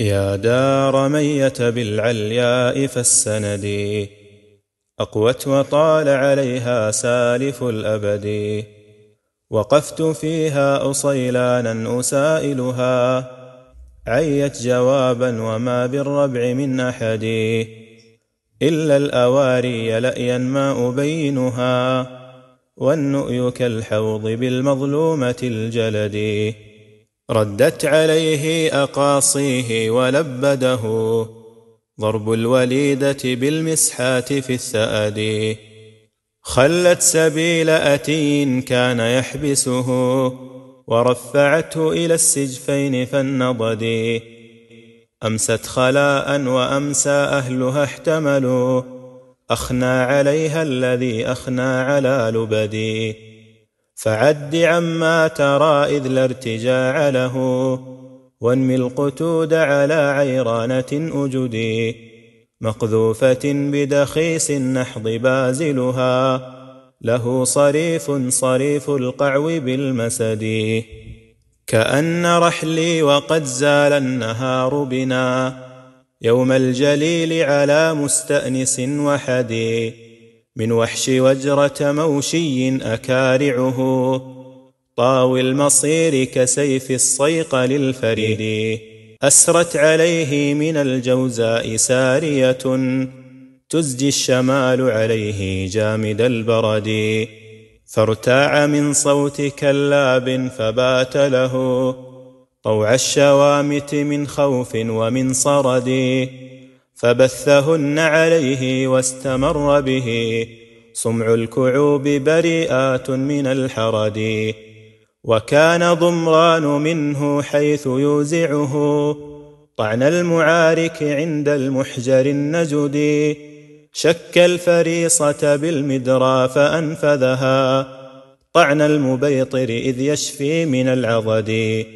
يا دار مية بالعلياء فالسند. أقوت وطال عليها سالف الأبد. وقفت فيها أصيلانا أسائلها. عيت جوابا وما بالربع من أحد. إلا الأواري لأيا ما أبينها. والنؤي كالحوض بالمظلومة الجلد. ردت عليه أقاصيه ولبده. ضرب الوليدة بالمسحات في الثأد. خلت سبيل أتي كان يحبسه. ورفعته إلى السجفين فالنضد. أمست خلاء وأمسى أهلها احتملوا. أخنى عليها الذي أخنى على لبدي. فعد عما ترى إذ لا ارتجاع له وانمي القتود على عيرانة أجدي مقذوفة بدخيس النحض بازلها له صريف صريف القعو بالمسد. كأن رحلي وقد زال النهار بنا يوم الجليل على مستأنس وحدي. من وحش وجرة موشي أكارعه. طاوي المصير كسيف الصيق للفريد. أسرت عليه من الجوزاء سارية. تزجي الشمال عليه جامد البرد. فارتاع من صوت كلاب فبات له. طوع الشوامت من خوف ومن صرد. فبثهن عليه واستمر به. صمع الكعوب بريئات من الحرد. وكان ضمران منه حيث يوزعه. طعن المعارك عند المحجر النجد. شك الفريصة بالمدرى فأنفذها. طعن المبيطر إذ يشفي من العضد.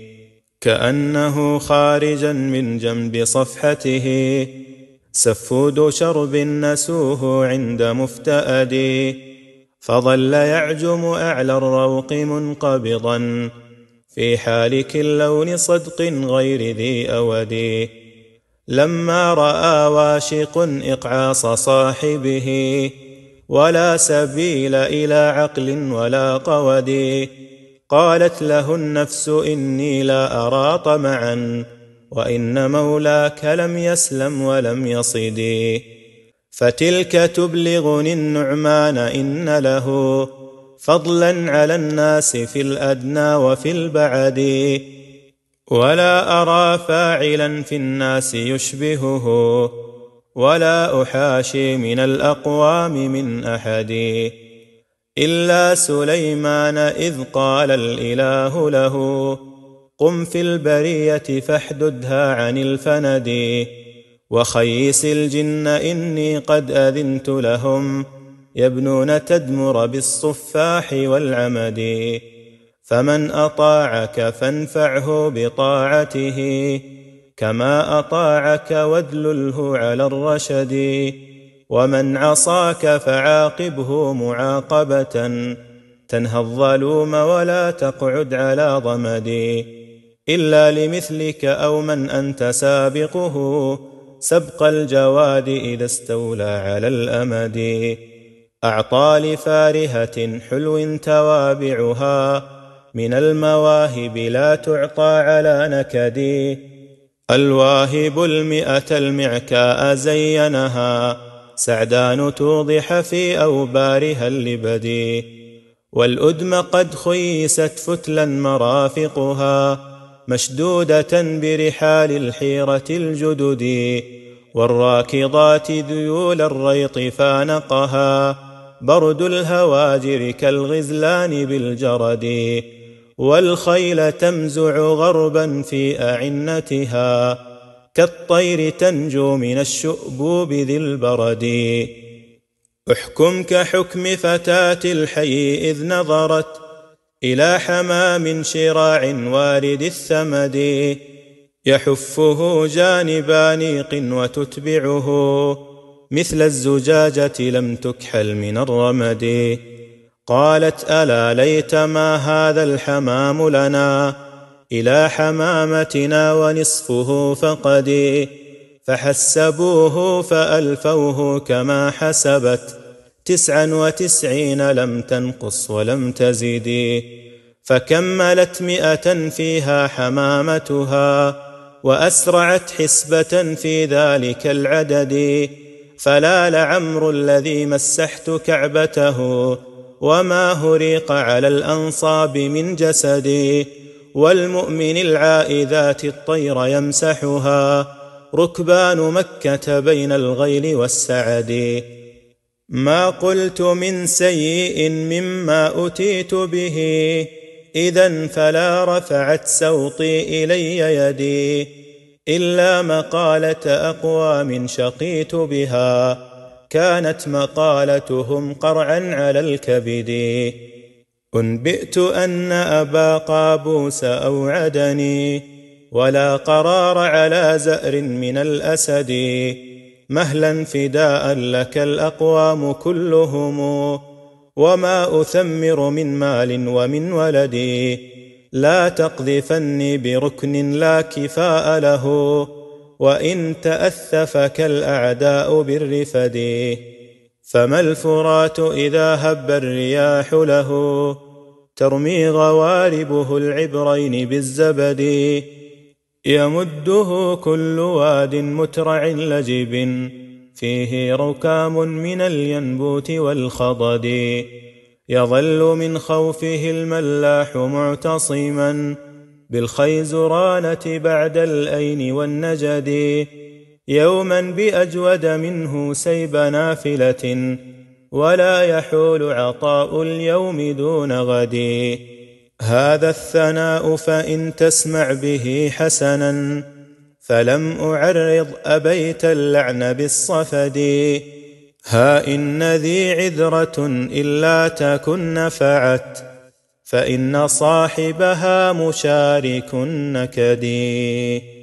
كأنه خارجا من جنب صفحته. سفود شرب نسوه عند مفتأد فظل يعجم أعلى الروق منقبضا في حالك اللون صدق غير ذي أود. لما رأى واشق إقعاص صاحبه ولا سبيل إلى عقل ولا قود قالت له النفس إني لا أرى طمعا وإن مولاك لم يسلم ولم يصد. فتلك تبلغني النعمان إن له فضلا على الناس في الأدنى وفي البعد. ولا أرى فاعلا في الناس يشبهه ولا أحاشي من الأقوام من أحد. إلا سليمان إذ قال الإله له قم في البرية فاحددها عن الفند. وخيس الجن إني قد أذنت لهم يبنون تدمر بالصفاح والعمد. فمن أطاعك فانفعه بطاعته كما أطاعك واذلله على الرشد. ومن عصاك فعاقبه معاقبة تنهى الظلوم ولا تقعد على ضمد. إلا لمثلك أو من أنت سابقه. سبق الجواد إذا استولى على الأمد. أعطى لفارهة حلو توابعها. من المواهب لا تعطى على نكد. الواهب المئة المعكاء زينها. سعدان توضح في أوبارها اللبد. والأدم قد خيست فتلا مرافقها. مشدودة برحال الحيرة الجدد والراكضات ذيول الريط فانقها برد الهواجر كالغزلان بالجرد والخيل تمزع غربا في أعنتها كالطير تنجو من الشؤبوب ذي البرد. احكم كحكم فتاة الحي إذ نظرت إلى حمام شراع وارد الثمد يحفه جانب نيق وتتبعه مثل الزجاجة لم تكحل من الرمد. قالت ألا ليت ما هذا الحمام لنا إلى حمامتنا ونصفه فقدي فحسبوه فألفوه كما حسبت تسعا وتسعين لم تنقص ولم تزدي فكملت مئة فيها حمامتها وأسرعت حسبة في ذلك العدد فلا لعمر الذي مسحت كعبته وما هريق على الأنصاب من جسدي والمؤمن العائذات الطير يمسحها ركبان مكة بين الغيل والسعد. ما قلت من سيء مما أتيت به. إذا فلا رفعت سوطي إلي يدي. إلا مقالة أقوام شقيت بها. كانت مقالتهم قرعا على الكبد. أنبئت أن أبا قابوس أوعدني. ولا قرار على زأر من الأسد. مهلا فداء لك الأقوام كلهم وما أثمر من مال ومن ولدي لا تقذفني بركن لا كفاء له وإن تأثفك الأعداء بالرفد. فما الفرات إذا هب الرياح له؟ ترمي غواربه العبرين بالزبد. يمده كل واد مترع لجب فيه ركام من الينبوت والخضد يظل من خوفه الملاح معتصما بالخيزرانة بعد الأين والنجد يوما بأجود منه سيب نافلة ولا يحول عطاء اليوم دون غد هذا الثناء فإن تسمع به حسنا فلم أعرض أبيت اللعن بالصفد. ها إن ذي عذرة إلا تكن نفعت فإن صاحبها مشارك نكدي